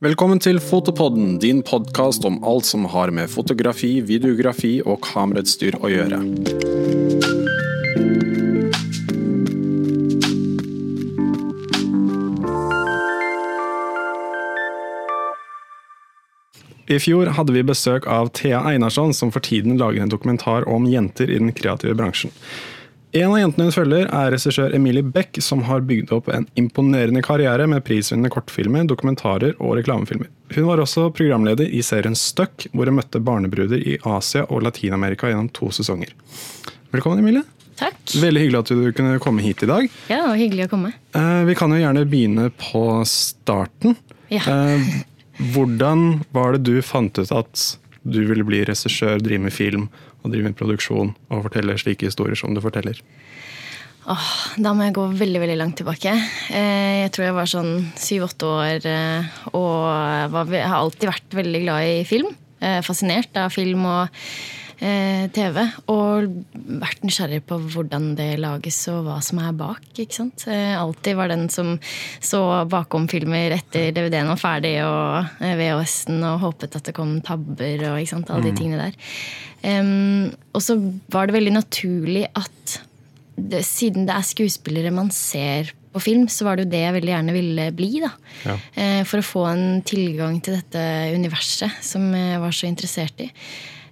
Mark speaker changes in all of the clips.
Speaker 1: Velkommen til Fotopodden, din podkast om alt som har med fotografi, videografi og kamerautstyr å gjøre. I fjor hadde vi besøk av Thea Einarsson, som for tiden lager en dokumentar om jenter i den kreative bransjen. En av jentene hun følger, er regissør Emilie Beck, som har bygd opp en imponerende karriere med prisvinnende kortfilmer, dokumentarer og reklamefilmer. Hun var også programleder i serien Stuck, hvor hun møtte barnebruder i Asia og Latin-Amerika gjennom to sesonger. Velkommen, Emilie.
Speaker 2: Takk.
Speaker 1: Veldig hyggelig at du kunne komme hit i dag.
Speaker 2: Ja, det var hyggelig å komme.
Speaker 1: Eh, vi kan jo gjerne begynne på starten.
Speaker 2: Ja.
Speaker 1: Eh, hvordan var det du fant ut at du ville bli regissør, drive med film og drive med produksjon og fortelle slike historier som du forteller?
Speaker 2: Åh, da må jeg gå veldig veldig langt tilbake. Eh, Jeg tror jeg var sånn syv-åtte år eh, og var, har alltid vært veldig glad i film. Eh, Fascinert av film og TV. Og vært nysgjerrig på hvordan det lages og hva som er bak. ikke sant? Eh, Alltid var den som så bakom-filmer etter DVD-en var ferdig og eh, VHS-en og håpet at det kom tabber og ikke sant? alle de tingene der. Um, og så var det veldig naturlig at det, siden det er skuespillere man ser på film, så var det jo det jeg veldig gjerne ville bli. da.
Speaker 1: Ja.
Speaker 2: Eh, for å få en tilgang til dette universet som jeg var så interessert i.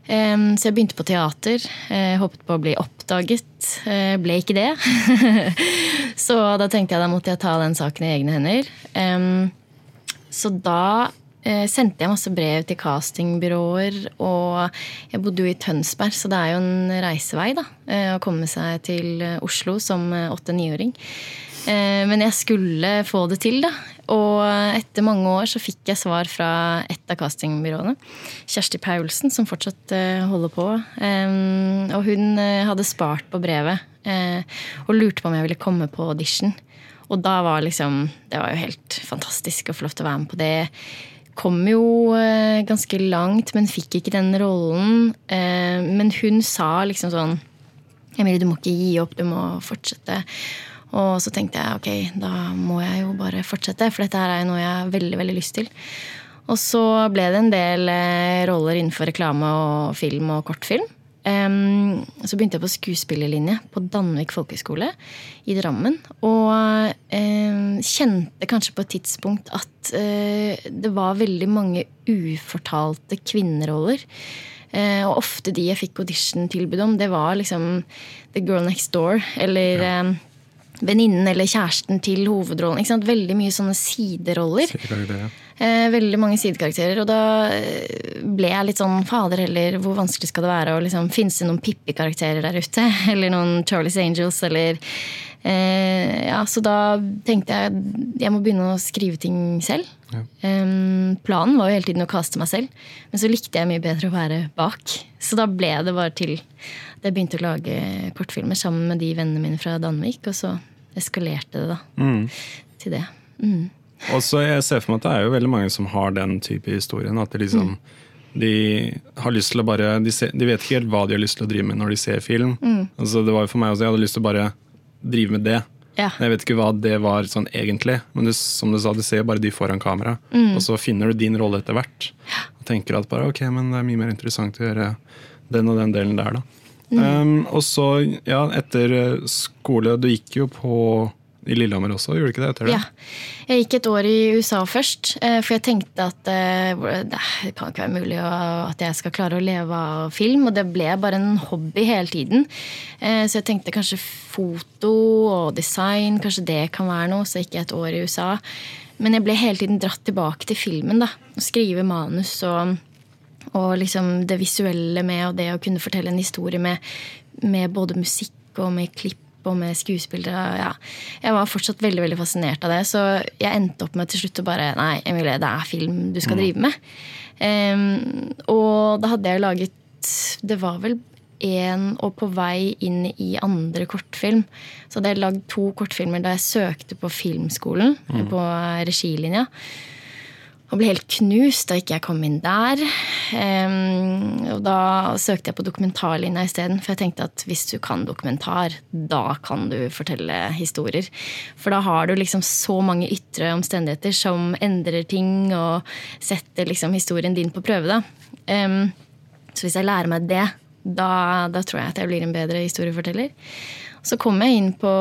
Speaker 2: Så jeg begynte på teater. eh, håpet på å bli oppdaget. eh, ble ikke det. så da tenkte jeg da måtte jeg ta den saken i egne hender. Så da eh, sendte jeg masse brev til castingbyråer. Og jeg bodde jo i Tønsberg, så det er jo en reisevei da, å komme seg til Oslo som åtte-niåring. Men jeg skulle få det til, da. Og etter mange år så fikk jeg svar fra et av castingbyråene. Kjersti Paulsen, som fortsatt eh, holder på. Og hun eh, hadde spart på brevet eh, og lurte på om jeg ville komme på audition. Og da var liksom Det var jo helt fantastisk å få lov til å være med på det. Kom jo ganske langt, men fikk ikke den rollen. Men hun sa liksom sånn Emilie, du må ikke gi opp, du må fortsette. Og så tenkte jeg ok, da må jeg jo bare fortsette, for dette her er jo noe jeg har veldig veldig lyst til. Og så ble det en del eh, roller innenfor reklame og film og kortfilm. Um, så begynte jeg på skuespillerlinje på Danvik folkehøgskole i Drammen. Og um, kjente kanskje på et tidspunkt at uh, det var veldig mange ufortalte kvinneroller. Uh, og ofte de jeg fikk audition-tilbud om, det var liksom The Girl Next Door. Eller em, venninnen eller kjæresten til hovedrollen. Ikke sant? Veldig mye sånne sideroller.
Speaker 1: Sikkert,
Speaker 2: Eh, veldig mange sidekarakterer. Og da eh, ble jeg litt sånn fader heller, hvor vanskelig skal det være å liksom Fins det noen Pippi-karakterer der ute? Eller noen Charlies Angels? Eller eh, Ja, så da tenkte jeg jeg må begynne å skrive ting selv.
Speaker 1: Ja.
Speaker 2: Um, planen var jo hele tiden å kaste meg selv, men så likte jeg mye bedre å være bak. Så da ble det bare til jeg begynte å lage kortfilmer sammen med de vennene mine fra Danvik, og så eskalerte det da
Speaker 1: Mm.
Speaker 2: til det. Mm.
Speaker 1: Og så jeg ser for meg at det er jo veldig mange som har den type historien. At de liksom de har lyst til å bare de, ser, de vet ikke helt hva de har lyst til å drive med når de ser film. Altså det var jo for meg også, Jeg hadde lyst til å bare drive med det.
Speaker 2: Ja.
Speaker 1: Jeg vet ikke hva det var sånn egentlig, men du, som du sa, du ser bare de foran kamera. Og så finner du din rolle etter hvert. Og tenker at bare ok, men det er mye mer interessant å gjøre den og den delen der, da. Um, og så, ja, etter skole Du gikk jo på i Lillehammer også, gjorde du ikke det? etter det?
Speaker 2: Ja. Jeg gikk et år i USA først, eh, for jeg tenkte at eh, det kan ikke være mulig at jeg skal klare å leve av film. Og det ble bare en hobby hele tiden. Eh, Så jeg tenkte kanskje foto og design, kanskje det kan være noe. Så gikk jeg et år i USA. Men jeg ble hele tiden dratt tilbake til filmen. da, skrive manus og, og liksom det visuelle med og det å kunne fortelle en historie med, med både musikk og med klipp og med skuespillere. Ja. Jeg var fortsatt veldig veldig fascinert av det, så jeg endte opp med til slutt å bare Nei, Emilie, det er film du skal drive med. Um, og da hadde jeg laget Det var vel én og på vei inn i andre kortfilm. Så hadde jeg lagd to kortfilmer da jeg søkte på filmskolen, på regilinja. Og ble helt knust da ikke jeg kom inn der. Um, og da søkte jeg på dokumentarlinja isteden, for jeg tenkte at hvis du kan dokumentar, da kan du fortelle historier. For da har du liksom så mange ytre omstendigheter som endrer ting og setter liksom historien din på prøve. da. Um, så hvis jeg lærer meg det, da, da, tror jeg at jeg blir en bedre historieforteller. Så kom jeg inn på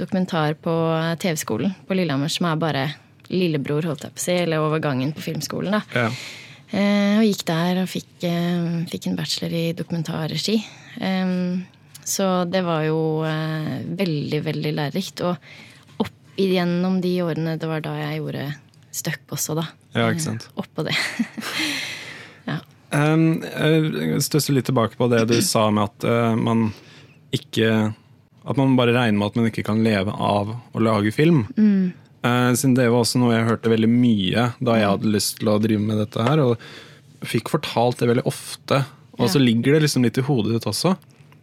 Speaker 2: dokumentar på TV-skolen på Lillehammer, som er bare lillebror, holdt jeg på å si, eller over gangen på filmskolen. da. Ja. Eh, og gikk der og fikk, eh, fikk en bachelor i dokumentarregi. Eh, så det var jo eh, veldig, veldig lærerikt. Og opp igjennom de årene, det var da jeg gjorde støkk også, da.
Speaker 1: Ja, ikke sant.
Speaker 2: Eh, oppå det.
Speaker 1: ja. Um, jeg stusser litt tilbake på det du sa med at uh, man ikke At man bare regner med at man ikke kan leve av å lage film. Mm. Uh, siden det var også noe jeg hørte veldig mye da jeg hadde lyst til å drive med dette her. Og fikk fortalt det veldig ofte. Og så ligger det liksom litt i hodet ditt også.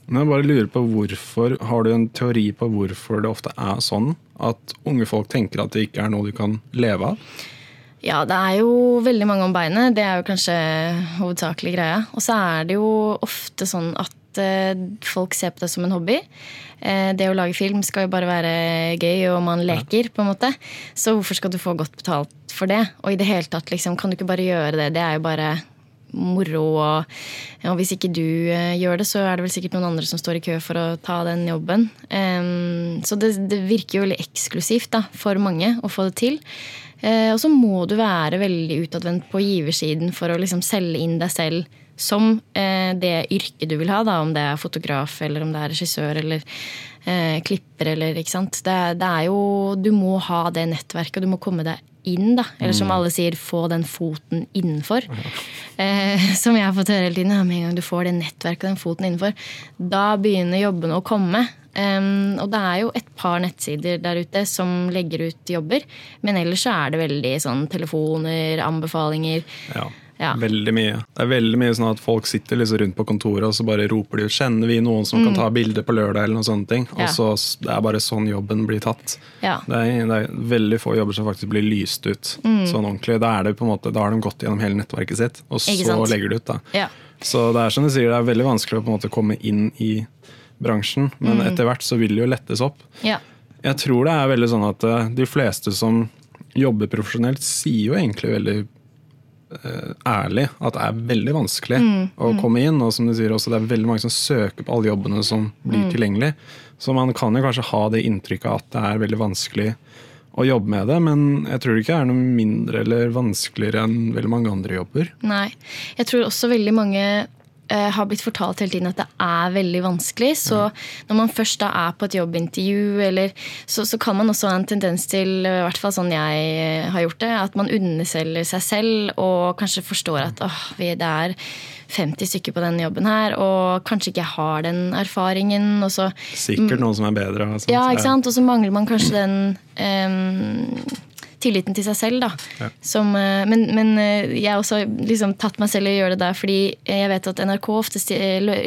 Speaker 1: Men jeg bare lurer på hvorfor, Har du en teori på hvorfor det ofte er sånn at unge folk tenker at det ikke er noe du kan leve av?
Speaker 2: Ja, det er jo veldig mange om beinet. Det er jo kanskje hovedsakelig greia. Og så er det jo ofte sånn at Eh, folk ser på det som en hobby. Eh, det å lage film skal jo bare være gøy, og man leker, på en måte. Så hvorfor skal du få godt betalt for det? Og i det hele tatt, liksom, kan du ikke bare gjøre det? Det er jo bare moro. Og, og hvis ikke du uh, gjør det, så er det vel sikkert noen andre som står i kø for å ta den jobben. Um, så det, det, virker jo veldig eksklusivt da, for mange å få det til. Uh, og så må du være veldig utadvendt på giversiden for å liksom selge inn deg selv som eh, det yrket du vil ha, da, om det er fotograf eller om det er regissør eller eh, klipper eller ikke sant. Det, det, er jo Du må ha det nettverket, og du må komme deg inn, da. Eller som mm. alle sier, få den foten innenfor. Eh, som jeg har fått høre hele tiden. Ja, med en gang du får det nettverket og den foten innenfor, da begynner jobbene å komme. Um, og det er jo et par nettsider der ute som legger ut jobber. Men ellers så er det veldig sånn telefoner, anbefalinger.
Speaker 1: Ja. Ja. Veldig mye. Det er veldig mye sånn at folk sitter liksom rundt på kontoret og så bare roper de ut 'Kjenner vi noen som mm. kan ta bilde på lørdag?' eller noen sånne ting. Ja. Og så Det er bare sånn jobben blir tatt. Ja. Det, er, det, er, veldig få jobber som faktisk blir lyst ut mm. sånn ordentlig. Da, det på en måte, da har de gått gjennom hele nettverket sitt, og så legger de ut. da. Så det er som du sier, det er veldig vanskelig å på en måte komme inn i bransjen, men mm. etter hvert så vil det jo lettes opp. Jeg tror det er veldig sånn at eh, de fleste som jobber profesjonelt, sier jo egentlig veldig ærlig at det er veldig vanskelig mm, å mm. komme inn. Og som du sier også, det er veldig mange som søker på alle jobbene som blir mm. tilgjengelig. Så man kan jo kanskje ha det inntrykket at det er veldig vanskelig å jobbe med det, men jeg tror det ikke er noe mindre eller vanskeligere enn veldig mange andre jobber.
Speaker 2: Nei, jeg tror også veldig mange Eh, har blitt fortalt hele tiden at det er veldig vanskelig. Så når man først da er på et jobbintervju, eller, så, så, kan man også ha en tendens til, i hvert fall sånn jeg har gjort det, at man underselger seg selv og kanskje forstår at åh, det er 50 stykker på denne jobben her, og kanskje ikke har den erfaringen. Og så,
Speaker 1: Sikkert noen som er bedre.
Speaker 2: Ja, ikke sant? Og så mangler man kanskje den um, tilliten til seg selv. Da. Ja. Som, eh, men, men, eh, jeg har også liksom tatt meg selv i å gjøre det der, fordi jeg vet at NRK ofte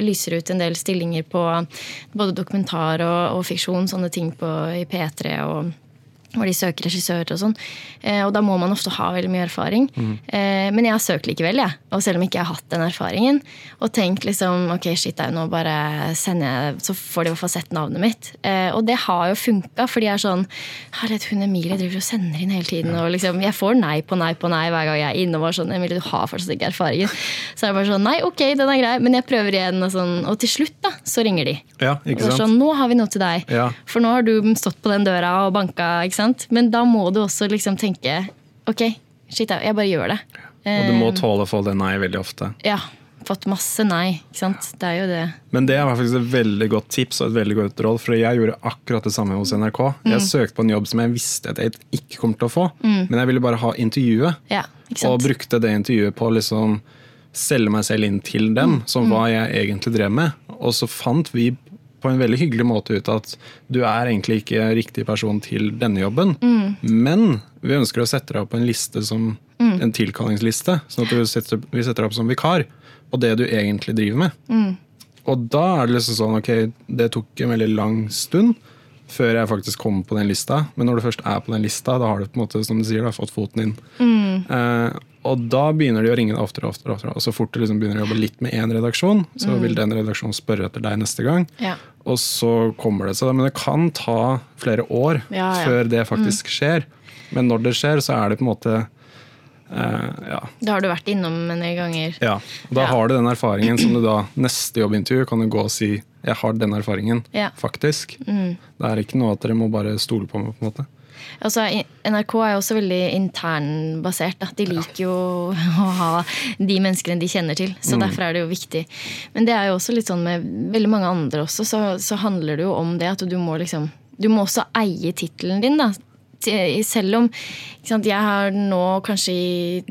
Speaker 2: lyser ut en del stillinger på både dokumentar og, og fiksjon, sånne ting på, i P3 og hvor de søker regissører og sånn. Eh, og da må man ofte ha veldig mye erfaring. Mm. Eh, men jeg har søkt likevel, jeg. Og selv om ikke jeg har hatt den erfaringen. Og tenkt liksom ok, shit, nå bare sender jeg Så får de i hvert fall sett navnet mitt. Eh, og det har jo funka, for de er sånn Herlighet, hun Emilie driver og sender inn hele tiden. Og liksom, jeg får nei på nei på nei hver gang jeg er inne og var sånn Emilie, du har fortsatt ikke erfaringen. Så er det bare sånn Nei, ok, den er grei, men jeg prøver igjen. Og, sånn, og til slutt, da, så ringer de.
Speaker 1: Ja, ikke sant?
Speaker 2: Sånn, nå har vi noe til deg. Ja. For nå har du stått på den døra og banka, ikke sant sant? Men da må du også liksom tenke ok, shit, jeg bare gjør det.
Speaker 1: Og du må eh, tåle å få det nei veldig ofte.
Speaker 2: Ja. Fått masse nei. ikke sant? Det er jo det.
Speaker 1: Men det er faktisk et veldig godt tips og et veldig godt råd, for jeg gjorde akkurat det samme hos NRK. Jeg mm. søkte på en jobb som jeg visste at jeg ikke kom til å få, mm. men jeg ville bare ha intervjuet.
Speaker 2: Ja,
Speaker 1: og brukte det intervjuet på å liksom selge meg selv inn til dem, mm. som hva jeg egentlig drev med. Og så fant vi på en veldig hyggelig måte ut at du er egentlig ikke riktig person til denne jobben, mm. men vi ønsker å sette deg opp på en liste som mm. en tilkallingsliste. Sånn at setter, vi setter deg opp som vikar på det du egentlig driver med. Mm. Og da er det liksom sånn ok, det tok en veldig lang stund før jeg faktisk kommer på den lista. Men når du først er på den lista, da har du på en måte, som du sier, da, fått foten inn.
Speaker 2: Mm.
Speaker 1: Eh, og da begynner de å ringe deg oftere og oftere. oftere. Og så fort du liksom begynner å jobbe litt med én redaksjon, så vil den redaksjonen spørre etter deg neste gang.
Speaker 2: Mm. Ja.
Speaker 1: Og så kommer det seg. Men det kan ta flere år
Speaker 2: Ja, ja.
Speaker 1: før det faktisk skjer. Men når det skjer, så er det på en måte eh, ja,
Speaker 2: Da har du vært innom en del ganger.
Speaker 1: ja. Og da
Speaker 2: Ja.
Speaker 1: har du den erfaringen som du da neste jobbintervju kan du gå og si jeg har den erfaringen,
Speaker 2: Ja.
Speaker 1: faktisk.
Speaker 2: Mm.
Speaker 1: Det er ikke noe at dere må bare stole på meg. på en måte.
Speaker 2: Altså, NRK er jo også veldig internbasert. De liker jo å ha de menneskene de kjenner til. Så derfor er det jo viktig. Men det er jo også litt sånn med veldig mange andre også, så, så handler det jo om det at du må liksom Du må også eie tittelen din, da. Til- Selv om sant, jeg har nå kanskje i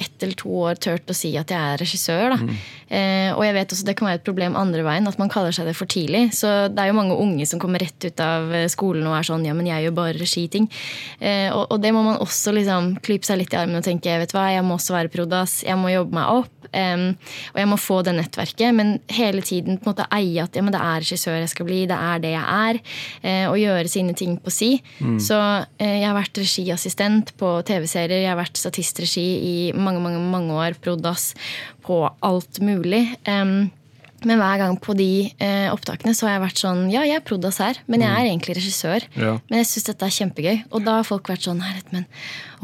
Speaker 2: ett eller to år turt å si at jeg er regissør. Da. Eh, og jeg vet også det kan være et problem andre veien, at man kaller seg det for tidlig. Så det er jo mange unge som kommer rett ut av eh, skolen og er sånn ja, men jeg gjør bare regiting. Eh, og, det må man også liksom klype seg litt i armen og tenke vet du hva, jeg må også være prodas, jeg må jobbe meg opp. og jeg må få det nettverket, men hele tiden på en måte eie at ja, men det er regissør jeg skal bli, det er det jeg er. eh, og gjøre sine ting på si. Så eh, jeg har vært regiassistent på TV-serier, jeg har vært statistregi i mange mange, mange år, prodas på alt mulig. Em, men hver gang på de eh, opptakene så har jeg vært sånn Ja, jeg er prod.ass her, men jeg er egentlig regissør.
Speaker 1: Ja.
Speaker 2: Men jeg syns dette er kjempegøy. Og da har folk vært sånn Herret, men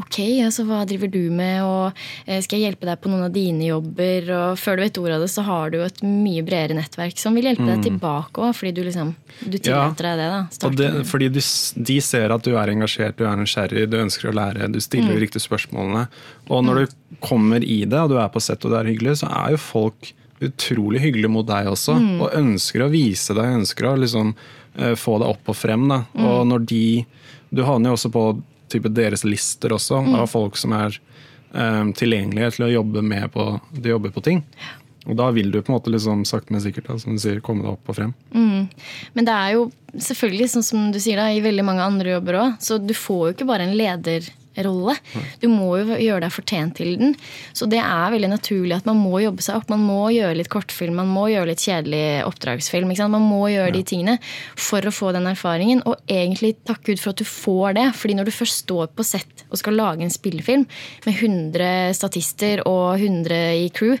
Speaker 2: ok, altså, hva driver du med? Og eh, skal jeg hjelpe deg på noen av dine jobber? Og før du vet ordet av det, så har du et mye bredere nettverk som vil hjelpe deg tilbake òg, fordi du liksom Du tillater deg det, da.
Speaker 1: Og det, fordi de, de ser at du er engasjert, du er nysgjerrig, du ønsker å lære, du stiller de riktige spørsmålene. Og når du kommer i det, og du er på sett og det er hyggelig, så er jo folk utrolig hyggelig mot deg også. Og ønsker å vise deg, ønsker å liksom eh, få deg opp og frem. Da. Og når de Du havner jo også på type deres lister også, av folk som er um, tilgjengelige til å jobbe med på, de jobber på ting. Og da vil du på en måte liksom sakte, men sikkert da, som du sier, komme deg opp og frem.
Speaker 2: Men det er jo selvfølgelig, sånn som du sier, da, i veldig mange andre jobber òg. Så du får jo ikke bare en lederrolle. Du må jo gjøre deg fortjent til den. Så det er veldig naturlig at man må jobbe seg opp. Man må gjøre litt kortfilm, man må gjøre litt kjedelig oppdragsfilm. Man må gjøre de tingene for å få den erfaringen. Og egentlig takk Gud for at du får det. fordi når du først står på sett og skal lage en spillefilm med 100 statister og 100 i crew,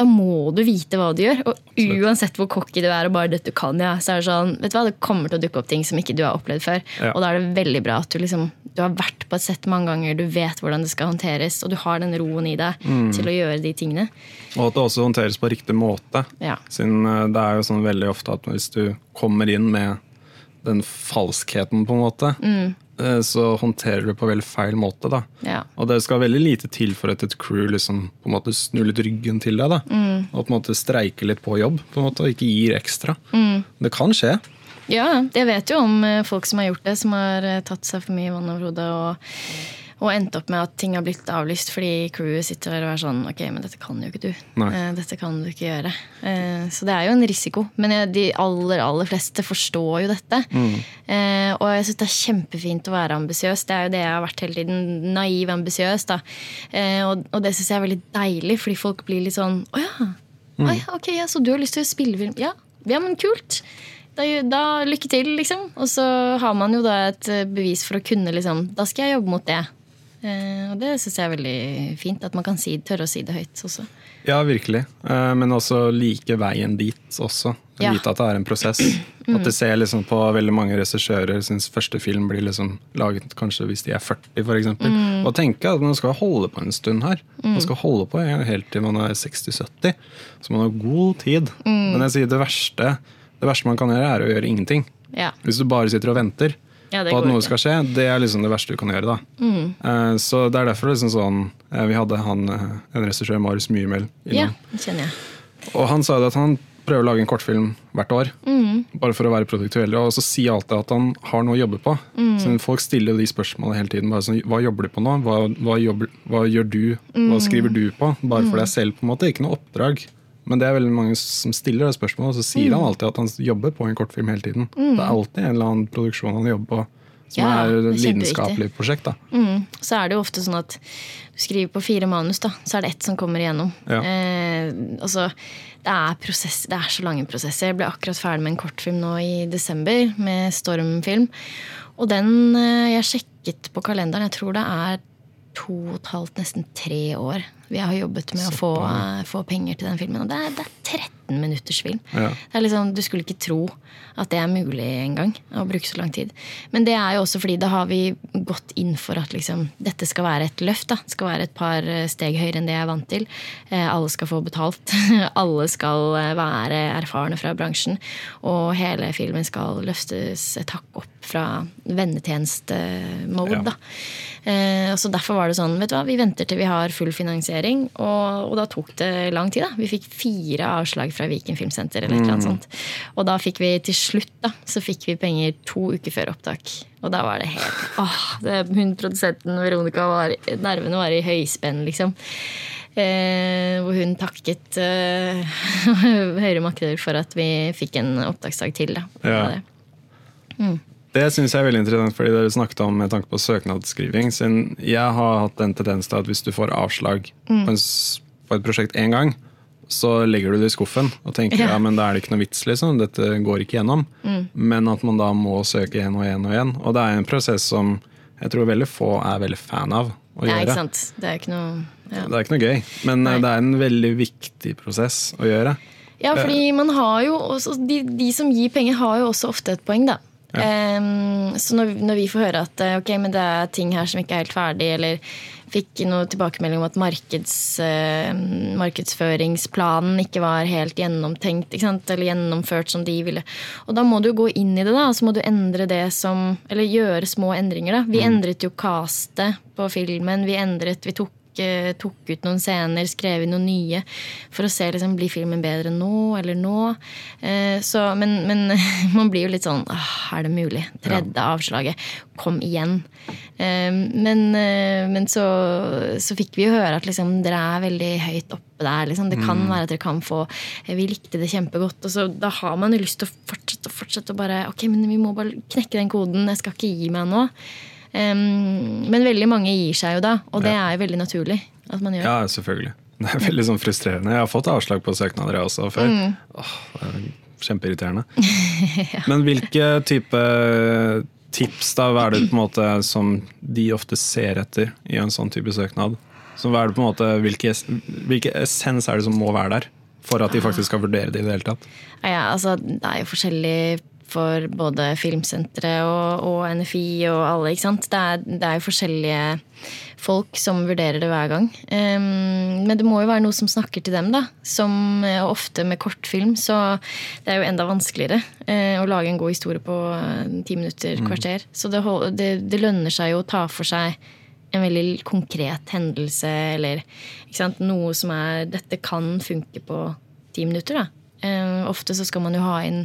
Speaker 2: da må du vite hva du gjør. Og uansett hvor cocky du er, og bare dette kan jeg, så er det sånn, vet du hva, det kommer til å dukke opp ting som ikke du har opplevd før.
Speaker 1: Ja.
Speaker 2: Og da er det veldig bra at du liksom, du har vært på et sett mange ganger, du vet hvordan det skal håndteres, og du har den roen i deg til å gjøre de tingene.
Speaker 1: Og at det også håndteres på riktig måte.
Speaker 2: Ja.
Speaker 1: Siden eh, det er jo sånn veldig ofte at hvis du kommer inn med den falskheten, på en måte,
Speaker 2: Mm.
Speaker 1: Eh, så håndterer du på veldig feil måte. da.
Speaker 2: Ja.
Speaker 1: Og det skal veldig lite til for at et crew liksom på en måte snur litt ryggen til deg. da.
Speaker 2: Mm.
Speaker 1: Og på en måte streiker litt på jobb på en måte, og ikke gir ekstra.
Speaker 2: Mm.
Speaker 1: Det kan skje.
Speaker 2: Ja, jeg vet jo om eh, folk som har gjort det, som har eh, tatt seg for mye vann over hodet og, og endte opp med at ting har blitt avlyst fordi crewet sitter der og er sånn Ok, men dette kan jo ikke du. Eh, Dette kan du ikke gjøre. Eh, Så det er jo en risiko. Men jeg- de aller, aller fleste forstår jo dette. Eh, Og jeg syns det er kjempefint å være ambisiøs. Det er jo det jeg har vært hele tiden. Naiv, ambisiøs. da. Eh, Og, og det syns jeg er veldig deilig, fordi folk blir litt sånn Å ja. Å ja, ok, ja, så du har lyst til å spille film? Ja, ja men kult. Da, da lykke til, liksom. Og så har man jo da et bevis for å kunne liksom Da skal jeg jobbe mot det. Eh, og det syns jeg er veldig fint. At man kan si, tørre å si det høyt også.
Speaker 1: Ja, virkelig. Eh, Men også like veien dit også.
Speaker 2: Ja.
Speaker 1: Vite at det er en prosess. At du ser liksom på veldig mange regissører syns første film blir liksom laget kanskje hvis de er 40, f.eks. Mm. Og tenke at man skal holde på en stund her. Man skal holde på helt til man er 60-70. Så man har god tid. Men jeg sier det verste, det verste man kan gjøre, er å gjøre ingenting.
Speaker 2: Ja.
Speaker 1: Hvis du bare sitter og venter
Speaker 2: Ja,
Speaker 1: på at noe
Speaker 2: ikke.
Speaker 1: skal skje, det er liksom det verste du kan gjøre. da. Eh, Så det er derfor liksom sånn uh, Vi hadde han, eh, en regissør, Marius Myhrmel,
Speaker 2: ja,
Speaker 1: innom.
Speaker 2: det kjenner jeg.
Speaker 1: Og han sa jo at han prøver å lage en kortfilm hvert år.
Speaker 2: Mm.
Speaker 1: Bare for å være produktuell. Og så sier alltid at han har noe å jobbe på.
Speaker 2: Mm.
Speaker 1: Så folk stiller de spørsmålene hele tiden. Bare sånn, Hva jobber du på nå? Hva, hva, jobber, hva gjør du?
Speaker 2: Mm.
Speaker 1: Hva skriver du på? Bare for deg selv, på en måte. Ikke noe oppdrag. Men det er veldig mange som stiller det spørsmålet, og så sier
Speaker 2: Mm.
Speaker 1: han alltid at han jobber på en kortfilm hele tiden. Det er alltid en eller annen produksjon han jobber på Som
Speaker 2: Ja,
Speaker 1: er et lidenskapelig prosjekt. da.
Speaker 2: Mm. Så er det jo ofte sånn at du skriver på fire manus, da, så er det ett som kommer igjennom.
Speaker 1: Ja.
Speaker 2: Eh, altså, det er, prosess, det er så lange prosesser. Jeg ble akkurat ferdig med en kortfilm nå i desember, med Stormfilm. Og den eh, Jeg sjekket på kalenderen, jeg tror det er to og et halvt, nesten tre år vi har jobbet med å få, eh, få penger til den filmen. Og det er, det er 13 minutters film.
Speaker 1: Ja.
Speaker 2: Det er liksom, du skulle ikke tro at det er mulig engang å bruke så lang tid. Men det er jo også fordi da har vi gått inn for at liksom, dette skal være et løft. Da. Det skal være et par steg høyere enn det jeg er vant til. Eh, alle skal få betalt. alle skal eh, være erfarne fra bransjen. Og hele filmen skal løftes et hakk opp fra vennetjenestemode.
Speaker 1: Ja.
Speaker 2: da. Eh, så derfor var det sånn, vet du hva, vi venter til vi har full finansiering. Og, og da tok det lang tid. da. Vi fikk fire avslag fra Viken Filmsenter. eller et eller annet sånt. Og da fikk vi til slutt da, så fikk vi penger to uker før opptak. Og da var det helt åh, det, Hun produsenten Veronica var Nervene var i høyspenn, liksom. Eh, hvor hun takket eh, høyere makter for at vi fikk en opptaksdag til. Da.
Speaker 1: Ja.
Speaker 2: Det, det.
Speaker 1: Det syns jeg er veldig interessant, fordi dere snakket om med tanke på søknadsskriving. Jeg har hatt den tendens til at hvis du får avslag
Speaker 2: Mm.
Speaker 1: på, en, på et prosjekt én gang, så legger du det i skuffen og tenker ja.
Speaker 2: Ja.
Speaker 1: men da er det ikke noe vits, liksom. Dette går ikke gjennom.
Speaker 2: Mm.
Speaker 1: Men at man da må søke igjen og igjen og igjen. Og det er en prosess som jeg tror veldig få er veldig fan av å
Speaker 2: ikke
Speaker 1: gjøre.
Speaker 2: sant. Det er ikke noe ja.
Speaker 1: Det er ikke noe gøy, men eh,
Speaker 2: Nei.
Speaker 1: det er en veldig viktig prosess å gjøre.
Speaker 2: Ja, fordi man har jo også, de, de som gir penger, har jo også ofte et poeng, da. Em, så når, når vi får høre at eh, ok, men det er ting her som ikke er helt ferdig, eller fikk noe tilbakemelding om at markeds, uh, markedsføringsplanen ikke var helt gjennomtenkt, eller gjennomført som de ville. Og da må du gå inn i det, da, og så må du endre det som Eller gjøre små endringer, da. Vi endret jo castet på filmen. Vi endret Vi tok tok ut noen scener, skrev inn noen nye, for å se liksom, blir filmen bedre nå eller nå. Eh, så, men, men man blir jo litt sånn «Åh, Er det mulig? Tredje avslaget. Kom igjen. Eh, men eh, men så, så fikk vi jo høre at liksom, dere er veldig høyt oppe der. Liksom. Det kan være at dere kan få Vi likte det kjempegodt. Og så da har man jo lyst til å fortsette og fortsette og bare Ok, men vi må bare knekke den koden. Jeg skal ikke gi meg nå. Men veldig mange gir seg jo da, og det er jo veldig naturlig at man gjør.
Speaker 1: Ja, selvfølgelig. Det er veldig sånn frustrerende. Jeg har fått avslag på søknader jeg også før. Åh, det er kjempeirriterende. Men hvilke type tips da, hva er det på en måte som de ofte ser etter i en sånn type søknad? Så hva er det på en måte, hvilke, hvilke essens er det som må være der for at de faktisk skal vurdere det i det hele tatt?
Speaker 2: Ja, ja, altså, det er jo forskjellig for både Filmsenteret og, og NFI og alle. ikke sant? Det er, det er jo forskjellige folk som vurderer det hver gang. Um, men det må jo være noe som snakker til dem, da. Som eh, ofte med kortfilm, så det er jo enda vanskeligere uh, å lage en god historie på eh, ti minutter, kvarter. Så det, det, det lønner seg jo å ta for seg en veldig konkret hendelse, eller noe som er Dette kan funke på ti minutter, da. Eh, ofte så skal man jo ha inn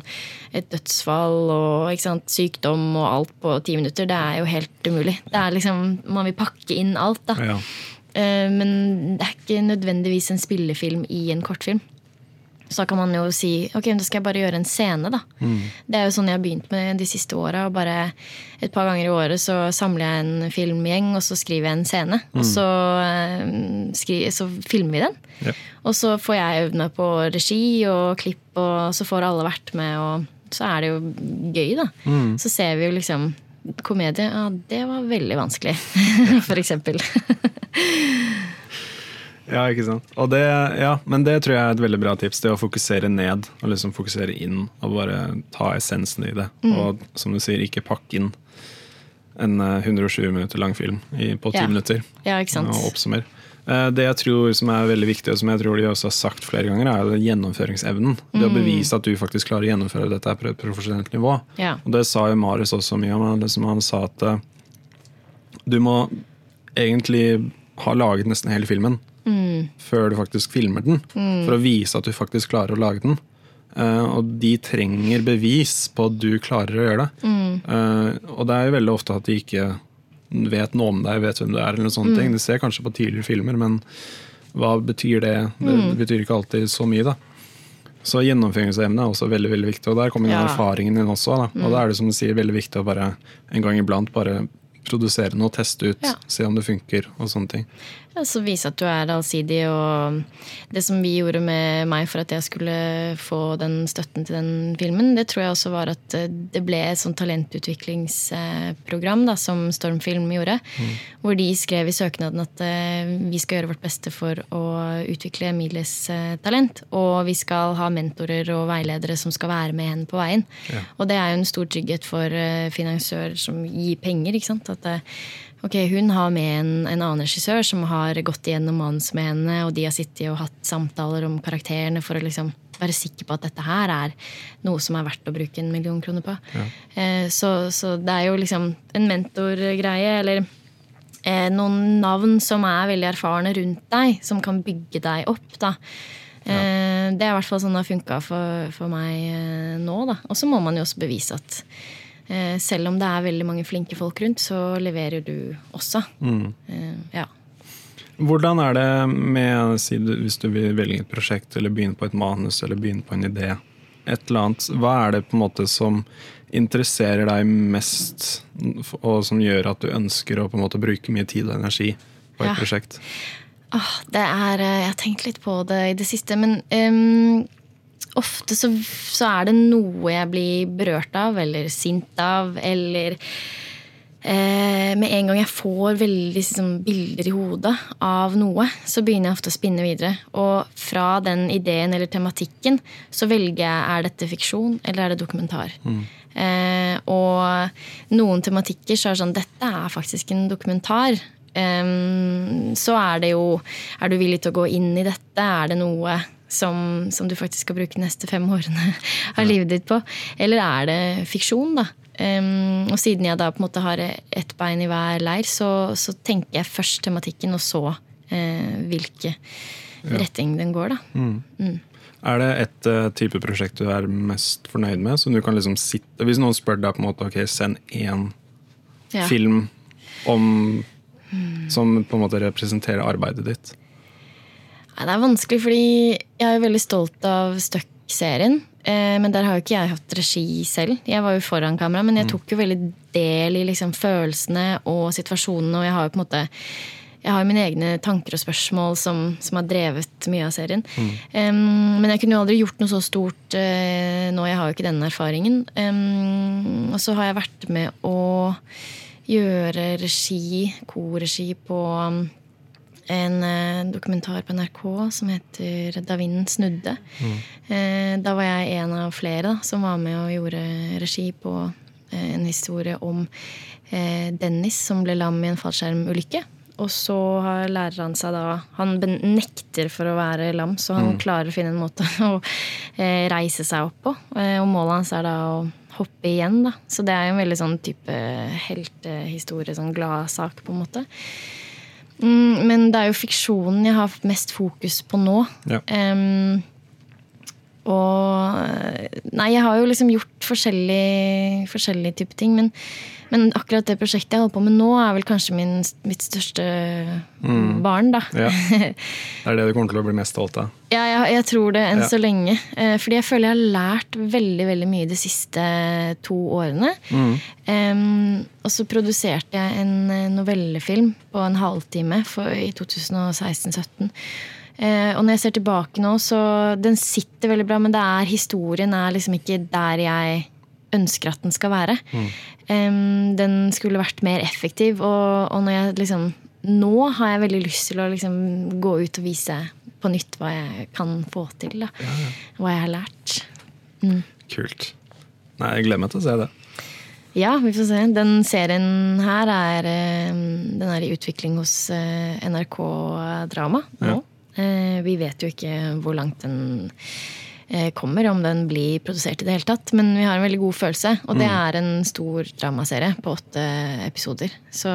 Speaker 2: et dødsfall og sant, sykdom og alt på ti minutter. Det er jo helt umulig. Det liksom, Man vil pakke inn alt, da.
Speaker 1: Ja.
Speaker 2: Eh, men det er ikke nødvendigvis en spillefilm i en kortfilm. Så da kan man jo si ok, da skal jeg bare gjøre en scene. da. Det er jo sånn jeg har begynt med de siste åra. Et par ganger i året så samler jeg en filmgjeng, og så skriver jeg en scene. Og så, eh, skri, så filmer vi den.
Speaker 1: Ja.
Speaker 2: Og så får jeg øvd meg på regi og klipp, og så får alle vært med. Og så er det jo gøy, da. Så ser vi jo liksom komedie. Ja, det var veldig vanskelig, for eksempel.
Speaker 1: Ja, ikke sant. Og det, ja, men det tror jeg er et veldig bra tips. Det å fokusere ned og liksom fokusere inn. Og bare ta essensen i det. Og som du sier, ikke pakke inn en eh, 120 minutter lang film på 10
Speaker 2: Ja.
Speaker 1: minutter.
Speaker 2: Ja, ikke sant?
Speaker 1: Og oppsummer. Eh, Det jeg tror som er veldig viktig, og som jeg tror de også har sagt flere ganger, er gjennomføringsevnen. gjennomføringsevnen. Det å bevise at du faktisk klarer å gjennomføre dette på et profesjonelt nivå.
Speaker 2: Ja.
Speaker 1: Og det sa jo Marius også mye om. Det som han sa at eh, du må egentlig ha laget nesten hele filmen før du faktisk filmer den, for å vise at du faktisk klarer å lage den. Uh, og de trenger bevis på at du klarer å gjøre det. Eh, og det er jo veldig ofte at de ikke vet noe om deg, vet hvem du er. eller noen sånne ting. De ser kanskje på tidligere filmer, men hva betyr det? Det betyr ikke alltid så mye. da. Så gjennomføringsevne er også veldig veldig viktig, og der kommer ja. erfaringen din også. Da. Og da er det som du sier, veldig viktig å bare en gang iblant bare produsere noe, teste ut, ja. se om det funker og sånne ting.
Speaker 2: Ja, så Vise at du er allsidig. Og det som vi gjorde med meg for at jeg skulle få den støtten til den filmen, det tror jeg også var at eh, det ble et sånt talentutviklingsprogram da, som Stormfilm gjorde. Mm. Hvor de skrev i søknaden at eh, vi skal gjøre vårt beste for å utvikle Emilies eh, talent. Og vi skal ha mentorer og veiledere som skal være med henne på veien. Ja. Og det er jo en stor trygghet for finansiør som gir penger. ikke sant? At ok, hun har med en, en, annen regissør som har gått igjennom manus med henne, og de har sittet og hatt samtaler om karakterene for å liksom være sikker på at dette her er noe som er verdt å bruke en million kroner på. Ja. Eh, så, så, det er jo liksom en mentorgreie, eller eh, noen navn som er veldig erfarne rundt deg, som kan bygge deg opp. da. Ja. Eh, det er i hvert fall sånn det har funka for, for, meg eh, nå. da. Og så må man jo også bevise at selv om det er veldig mange flinke folk rundt, så leverer du også. Mm. Eh, ja.
Speaker 1: Hvordan er det med, hvis du vil velge et prosjekt, eller begynne på et manus, eller begynne på en idé, et eller annet, hva er det på en måte som interesserer deg mest, og som gjør at du ønsker å på en måte bruke mye tid og energi på et ja. prosjekt?
Speaker 2: Åh, det er, eh, Jeg har tenkt litt på det i det siste, men um, ofte så, så, er det noe jeg blir berørt av, eller sint av, eller eh, Med en gang jeg får veldig liksom, bilder i hodet av noe, så begynner jeg ofte å spinne videre. Og fra den ideen eller tematikken så velger jeg er dette fiksjon eller er det dokumentar. Mm. Eh, og noen tematikker så er det sånn Dette er faktisk en dokumentar. Um, så er det jo Er du villig til å gå inn i dette? Er det noe som, som, du faktisk skal bruke de neste fem årene av livet ditt på? Eller er det fiksjon, da? Um, og siden jeg da på en måte har ett bein i hver leir, så, så tenker jeg først tematikken, og så uh, hvilke ja. retning den går, da. Mm.
Speaker 1: Mm. Er det et uh, type prosjekt du er mest fornøyd med? Som du kan liksom sitte Hvis noen spør deg på en måte, ok, send én ja. film om, mm. som på en måte representerer arbeidet ditt.
Speaker 2: Nei, det er vanskelig, fordi jeg er veldig stolt av Stuck-serien. Eh, men der har jo ikke jeg hatt regi selv. Jeg var jo foran kamera, men jeg mm. tok jo veldig del i liksom følelsene og situasjonene. Og jeg har jo på en måte jeg har mine egne tanker og spørsmål som, som har drevet mye av serien. Mm. Um, men jeg kunne jo aldri gjort noe så stort uh, nå. Jeg har jo ikke denne erfaringen. Um, og så har jeg vært med å gjøre regi, korregi, på um, en eh, dokumentar på NRK som heter 'Da vinden snudde'. Mm. Eh, da var jeg en av flere da, som var med og gjorde regi på eh, en historie om Dennis som ble lam i en fallskjermulykke. Og så har læreren seg da Han nekter for å være lam, så han mm. klarer å finne en måte å reise seg opp på. Og målet hans er da å hoppe igjen, da. Så det er jo en veldig sånn type heltehistorie, sånn gladsak, på en måte. Mm, men det er jo fiksjonen jeg har mest fokus på nå. Ja. Um, og Nei, jeg har jo liksom gjort forskjellige, forskjellige typer ting. Men, men, akkurat det prosjektet jeg holder på med nå, er vel kanskje min, mitt største mm. barn. da. Ja.
Speaker 1: Det er det du kommer til å bli mest stolt av?
Speaker 2: Ja, jeg, jeg tror det enn ja. så lenge. Eh, fordi jeg føler jeg har lært veldig veldig mye de siste to årene. Mm. Um, og så produserte jeg en eh, novellefilm på en halvtime for, i 2016-2017. Eh, og når jeg ser tilbake nå, så den sitter veldig bra, men det er, historien er liksom ikke der jeg ønsker at den skal være. Mm. Um, den skulle vært mer effektiv, og, og, når jeg liksom Nå har jeg veldig lyst til å liksom gå ut og vise på nytt hva jeg kan få til. Da. Ja, ja. Hva jeg har lært.
Speaker 1: Mm. Kult. Nei, jeg gleder meg til å se det.
Speaker 2: Ja, vi får se. Den serien her er, den er i utvikling hos eh, NRK Drama nå. Ja. Eh, vi vet jo ikke hvor langt den eh, kommer, om den blir produsert i det hele tatt. Men vi har en veldig god følelse. Og det mm. er en stor dramaserie på åtte episoder. Så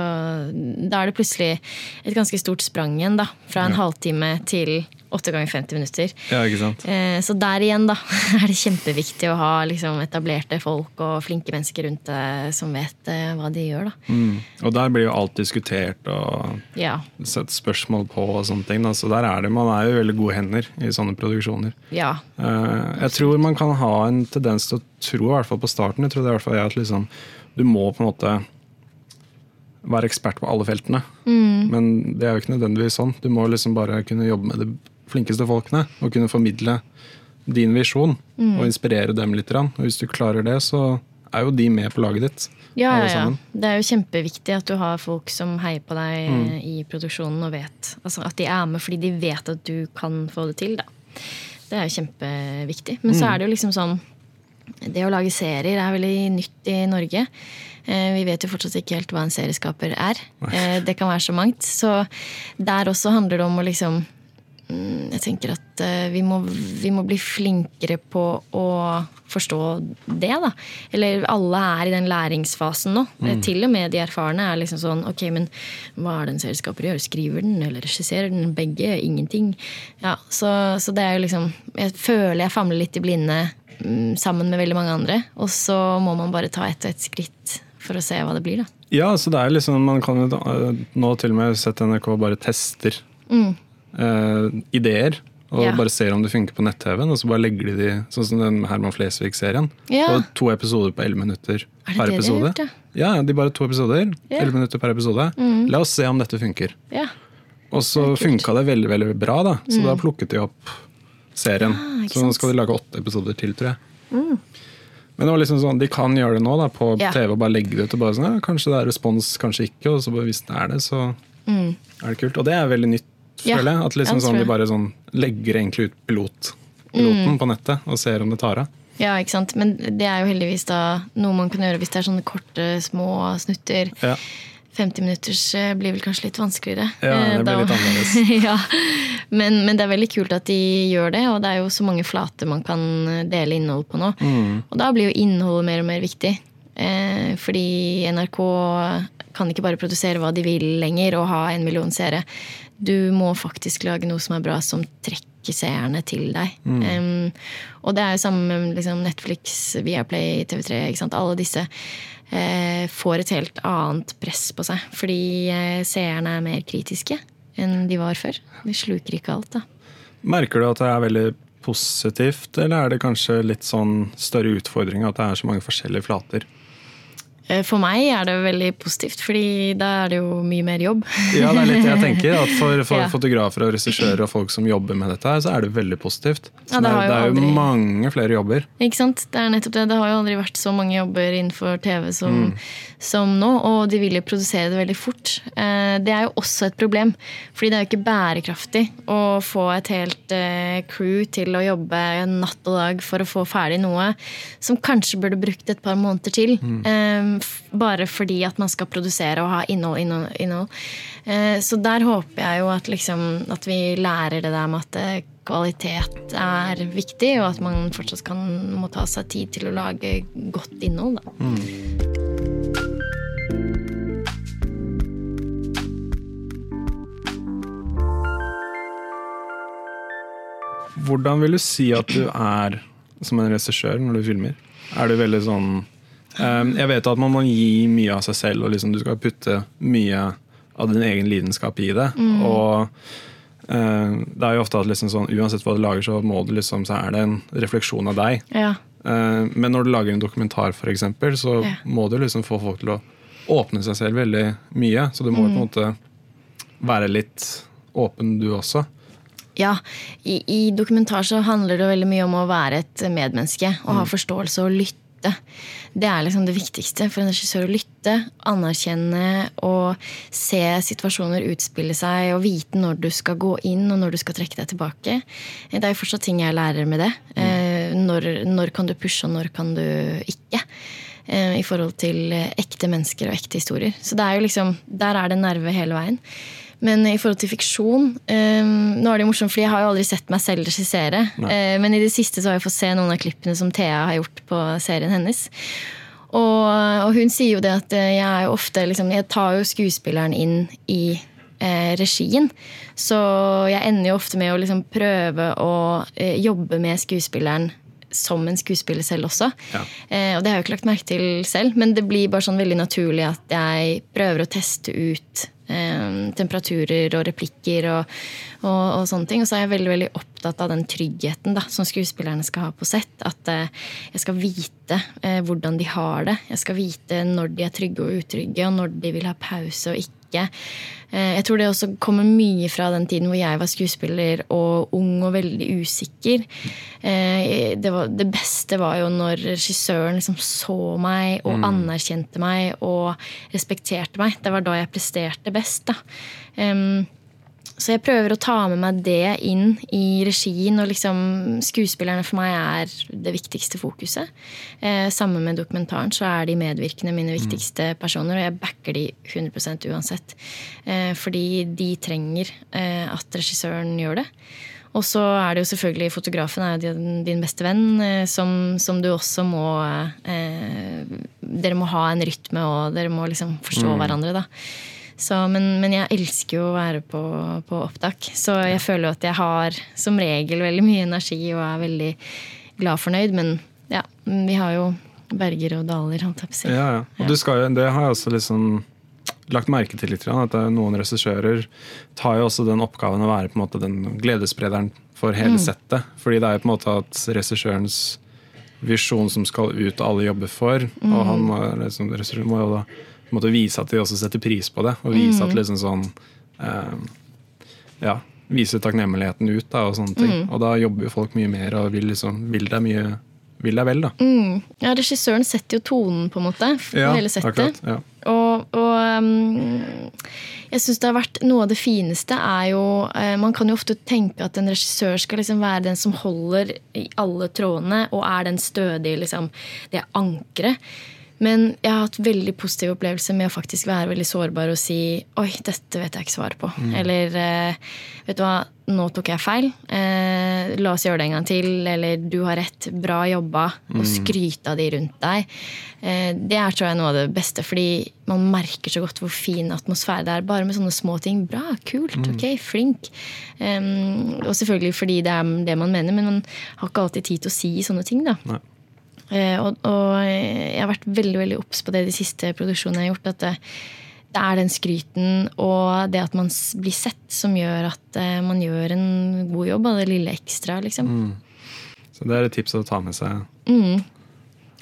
Speaker 2: da er det plutselig et ganske stort sprang igjen, da. Fra en ja. halvtime til åtte ganger 50 minutter.
Speaker 1: Ja, ikke sant?
Speaker 2: Eh, Så der igjen da, er det kjempeviktig å ha liksom, etablerte folk og flinke mennesker rundt deg som vet eh, hva de gjør. Da.
Speaker 1: Mm. Og der blir jo alt diskutert og
Speaker 2: Ja,
Speaker 1: sett spørsmål på og sånne ting. Da. Så der er det, man er jo veldig gode hender i sånne produksjoner.
Speaker 2: ja,
Speaker 1: Eh, jeg tror man kan ha en tendens til å tro, i hvert fall på starten, jeg tror det er i hvert fall jeg, at liksom, du må på en måte være ekspert på alle feltene. Men det er jo ikke nødvendigvis sånn. Du må liksom bare kunne jobbe med de flinkeste folkene og kunne formidle din visjon og inspirere dem litt. Og hvis du klarer det, så er jo de med på laget ditt.
Speaker 2: ja, ja, ja. Det er jo kjempeviktig at du har folk som heier på deg
Speaker 1: Mm.
Speaker 2: i produksjonen og vet altså, at de er med fordi de vet at du kan få det til. Da. Det er jo kjempeviktig. Men
Speaker 1: Mm.
Speaker 2: så er det jo liksom sånn Det å lage serier er veldig nytt i Norge. Eh, Vi vet jo fortsatt ikke helt hva en serieskaper er. Eh, Det kan være så mangt. Så der også handler det om å liksom mm, Jeg tenker at eh, vi må, vi må bli flinkere på å forstå det, da. Eller alle er i den læringsfasen nå. Mm. Til og med de erfarne er liksom sånn Ok, men hva er det en selskaper gjør? Skriver den, eller regisserer den? Begge? Ingenting? Ja, så, så det er jo liksom Jeg føler jeg famler litt i blinde mm, sammen med veldig mange andre. Og så må man bare ta ett og ett skritt for å se hva det blir, da.
Speaker 1: Ja, så det er liksom, man kan jo eh, nå til og med sett NRK bare tester eh, ideer. Og
Speaker 2: yeah.
Speaker 1: Bare ser om det funker på nett-TV-en, og så bare legger de de sånn som den Herman Flesvig-serien.
Speaker 2: Yeah.
Speaker 1: Og to episoder på 11 minutter
Speaker 2: Er
Speaker 1: per episode.
Speaker 2: gjort, ja?
Speaker 1: ja, ja, de bare to episoder.
Speaker 2: Ja. Mm.
Speaker 1: 11 minutter per episode. La oss se om dette funker.
Speaker 2: Ja.
Speaker 1: Og så funka det veldig veldig bra, da. Så da plukket de opp serien.
Speaker 2: Mm. Ah,
Speaker 1: så nå skal de lage åtte episoder til, tror jeg. Men det var liksom sånn, de kan gjøre det nå da, på
Speaker 2: Ja.
Speaker 1: TV og bare legge det ut. og bare sånn, ja, Kanskje det er respons, kanskje ikke. Og så bare, hvis det er det, så er det kult. Og det er veldig nytt,
Speaker 2: Mm. Ja.
Speaker 1: føler jeg. At liksom sånn,
Speaker 2: tror
Speaker 1: de bare sånn, legger egentlig ut pilot, piloten på nettet og ser om det tar av.
Speaker 2: Ja, ikke sant? Men det er jo heldigvis da noe man kan gjøre hvis det er sånne korte, små snutter.
Speaker 1: Ja.
Speaker 2: 50 minutters eh, blir vel kanskje litt vanskeligere.
Speaker 1: Ja, det
Speaker 2: Eh,
Speaker 1: blir
Speaker 2: da-
Speaker 1: litt annerledes.
Speaker 2: ja. men, men det er veldig kult at de gjør det, og det er jo så mange flater man kan eh, dele innhold på nå.
Speaker 1: Mm.
Speaker 2: Og da blir jo innholdet mer og mer viktig. Eh, fordi NRK kan ikke bare produsere hva de vil lenger og ha en million seere. Du må faktisk lage noe som er bra, som trekker seerne til deg. Em, og det er jo samme med liksom, Netflix, Viaplay, TV3. Ikke sant? Alle disse uh, får et helt annet press på seg. Fordi uh, seerne er mer kritiske enn de var før. De sluker ikke alt, da.
Speaker 1: Merker du at det er veldig positivt, eller er det kanskje litt sånn større utfordring at det er så mange forskjellige flater?
Speaker 2: Eh, For meg er det veldig positivt, fordi da er det jo mye mer jobb.
Speaker 1: Ja, det er litt det jeg tenker. At for, for
Speaker 2: Ja.
Speaker 1: fotografer og regissører og folk som jobber med dette, her, så er det veldig positivt.
Speaker 2: Ja, det
Speaker 1: det, er,
Speaker 2: jo
Speaker 1: det er jo
Speaker 2: aldri-
Speaker 1: mange flere jobber.
Speaker 2: Ikke sant? Det er nettopp det. Det har jo aldri vært så mange jobber innenfor TV som, som nå, og de vil jo produsere det veldig fort. Eh, Det er jo også et problem, fordi det er jo ikke bærekraftig å få et helt eh, crew til å jobbe natt og dag for å få ferdig noe som kanskje burde brukt et par måneder til. f- Bare fordi at man skal produsere og ha innhold, innhold, innhold. Eh, Så der håper jeg jo at, liksom, at vi lærer det der med at eh, kvalitet er viktig, og at man fortsatt kan, må ta seg tid til å lage godt innhold. Da.
Speaker 1: Hvordan vil du si at du er som en regissør når du filmer? Er du veldig sånn Jeg vet at man må gi mye av seg selv, og liksom du skal putte mye av din egen lidenskap i det. Og eh, det er jo ofte at liksom sånn, uansett hva du lager, så, må du liksom, så er det en refleksjon av deg.
Speaker 2: Ja.
Speaker 1: Eh, Men når du lager en dokumentar, for eksempel, så
Speaker 2: Ja.
Speaker 1: må du liksom få folk til å åpne seg selv veldig mye. Så du må mm. på en måte være litt åpen, du også.
Speaker 2: Ja, i, i dokumentar så handler det veldig mye om å være et medmenneske og ha forståelse og lytte. Det er liksom det viktigste for en regissør å lytte, anerkjenne og se situasjoner utspille seg og vite når du skal gå inn og når du skal trekke deg tilbake. Det er jo fortsatt ting jeg lærer med det. Eh, Når, når kan du pushe, og når kan du ikke? eh, I forhold til ekte mennesker og ekte historier. Så det er jo liksom, der er det nerve hele veien. Men i forhold til fiksjon um, Nå er det jo morsomt, fordi jeg har jo aldri sett meg selv regissere. Uh, men i det siste så har jeg fått se noen av klippene som Thea har gjort på serien hennes. Og, og hun sier jo det at eh, jeg er jo ofte liksom, Jeg tar jo skuespilleren inn i eh, regien. Så jeg ender jo ofte med å liksom prøve å eh, jobbe med skuespilleren som en skuespiller selv også.
Speaker 1: Ja.
Speaker 2: Eh, og det har jeg jo ikke lagt merke til selv, men det blir bare sånn veldig naturlig at jeg prøver å teste ut temperaturer og replikker og, og, og, sånne ting. Og så er jeg veldig veldig opptatt av den tryggheten da, som skuespillerne skal ha på sett. At eh, jeg skal vite eh, hvordan de har det. Jeg skal vite når de er trygge og utrygge, og når de vil ha pause og ikke. Eh, jeg tror det også kommer mye fra den tiden hvor jeg var skuespiller og ung og veldig usikker. Det, var, det beste var jo når regissøren liksom så meg og mm. anerkjente meg og respekterte meg. Det var da jeg presterte best. da. Så jeg prøver å ta med meg det inn i regien. Og liksom skuespillerne for meg er det viktigste fokuset. Eh, sammen med dokumentaren så er de medvirkende mine viktigste personer. Og jeg backer de 100 uansett. Eh, fordi de trenger eh, at regissøren gjør det. Og så er det jo selvfølgelig fotografen er din beste venn, eh, som, som, du også må eh, Dere må ha en rytme, og dere må liksom forstå mm. hverandre. da. Så, men, men, jeg elsker jo å være på, på opptak. Så jeg føler jo at jeg har som regel veldig mye energi og er veldig glad fornøyd. Men ja, vi har jo berger og daler, holdt jeg på å si.
Speaker 1: Ja, ja. Og jo, det har jeg også liksom lagt merke til litt. At noen regissører tar jo også den oppgaven å være på en måte den gledessprederen for hele mm. settet. Fordi det er jo på en måte at regissørens visjon som skal ut, og alle jobber for. Mm. Og han må, liksom, må jo da måte vise at de også setter pris på det. Og vise at mm. liksom sånn eh, Ja, vise takknemligheten ut da, og sånne ting. Mm. Og da jobber jo folk mye mer og vil, liksom, vil deg mye vil deg vel, da.
Speaker 2: Mm. Ja, regissøren setter jo tonen, på en måte, for ja, hele settet. Akkurat, ja. Og, og um, jeg syns det har vært noe av det fineste er jo uh, Man kan jo ofte tenke at en regissør skal liksom være den som holder i alle trådene, og er den stødige, liksom, det ankeret. Men jeg har hatt veldig positive opplevelser med å faktisk være veldig sårbar og si oi, dette vet jeg ikke svaret på. Mm. Eller eh, vet du hva, nå tok jeg feil. Eh, la oss gjøre det en gang til. Eller du har rett, bra jobba. Og mm. skryte av de rundt deg. Eh, det er tror jeg noe av det beste, fordi man merker så godt hvor fin atmosfære det er. Bare med sånne små ting. Bra, kult, mm. ok, flink. Um, og selvfølgelig fordi det er det man mener, men man har ikke alltid tid til å si sånne ting. da. Nei. Eh, og, og, jeg har vært veldig veldig obs på det de siste produksjonene jeg har gjort. At det, det, er den skryten og det at man blir sett, som gjør at eh, man gjør en god jobb av det lille ekstra. liksom. Mm.
Speaker 1: Så det er et tips å ta med seg.
Speaker 2: Mm.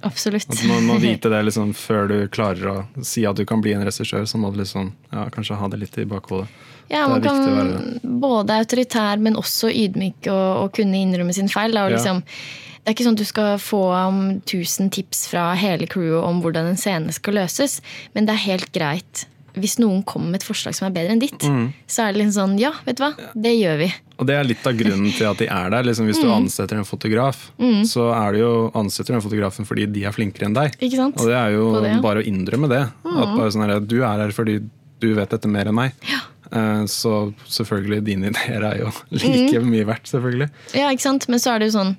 Speaker 2: Absolutt.
Speaker 1: At man må vite det liksom, før du klarer å si at du kan bli en regissør. Så må du liksom, ja, kanskje ha det litt i bakhodet.
Speaker 2: Ja, man kan både autoritær, men også ydmyk og, og kunne innrømme sin feil. Da, og ja. liksom det er ikke sånn at du skal få um, tusen tips fra hele crewet om hvordan en scene skal løses, men det er helt greit. Hvis noen kommer med et forslag som er bedre enn ditt, mm. så er det liksom sånn Ja, vet du hva, det gjør vi.
Speaker 1: Og det er litt av grunnen til at de er der. Liksom, hvis mm. du ansetter en fotograf, mm. så er du jo ansetter den fotografen fordi de er flinkere enn deg.
Speaker 2: Ikke sant?
Speaker 1: Og det er jo det, ja. bare å innrømme det. At mm. bare sånn her, Du er her fordi du vet dette mer enn meg.
Speaker 2: Ja.
Speaker 1: Eh, så selvfølgelig, dine ideer er jo like mm. mye verdt, selvfølgelig.
Speaker 2: Ja, ikke sant. Men så er det jo sånn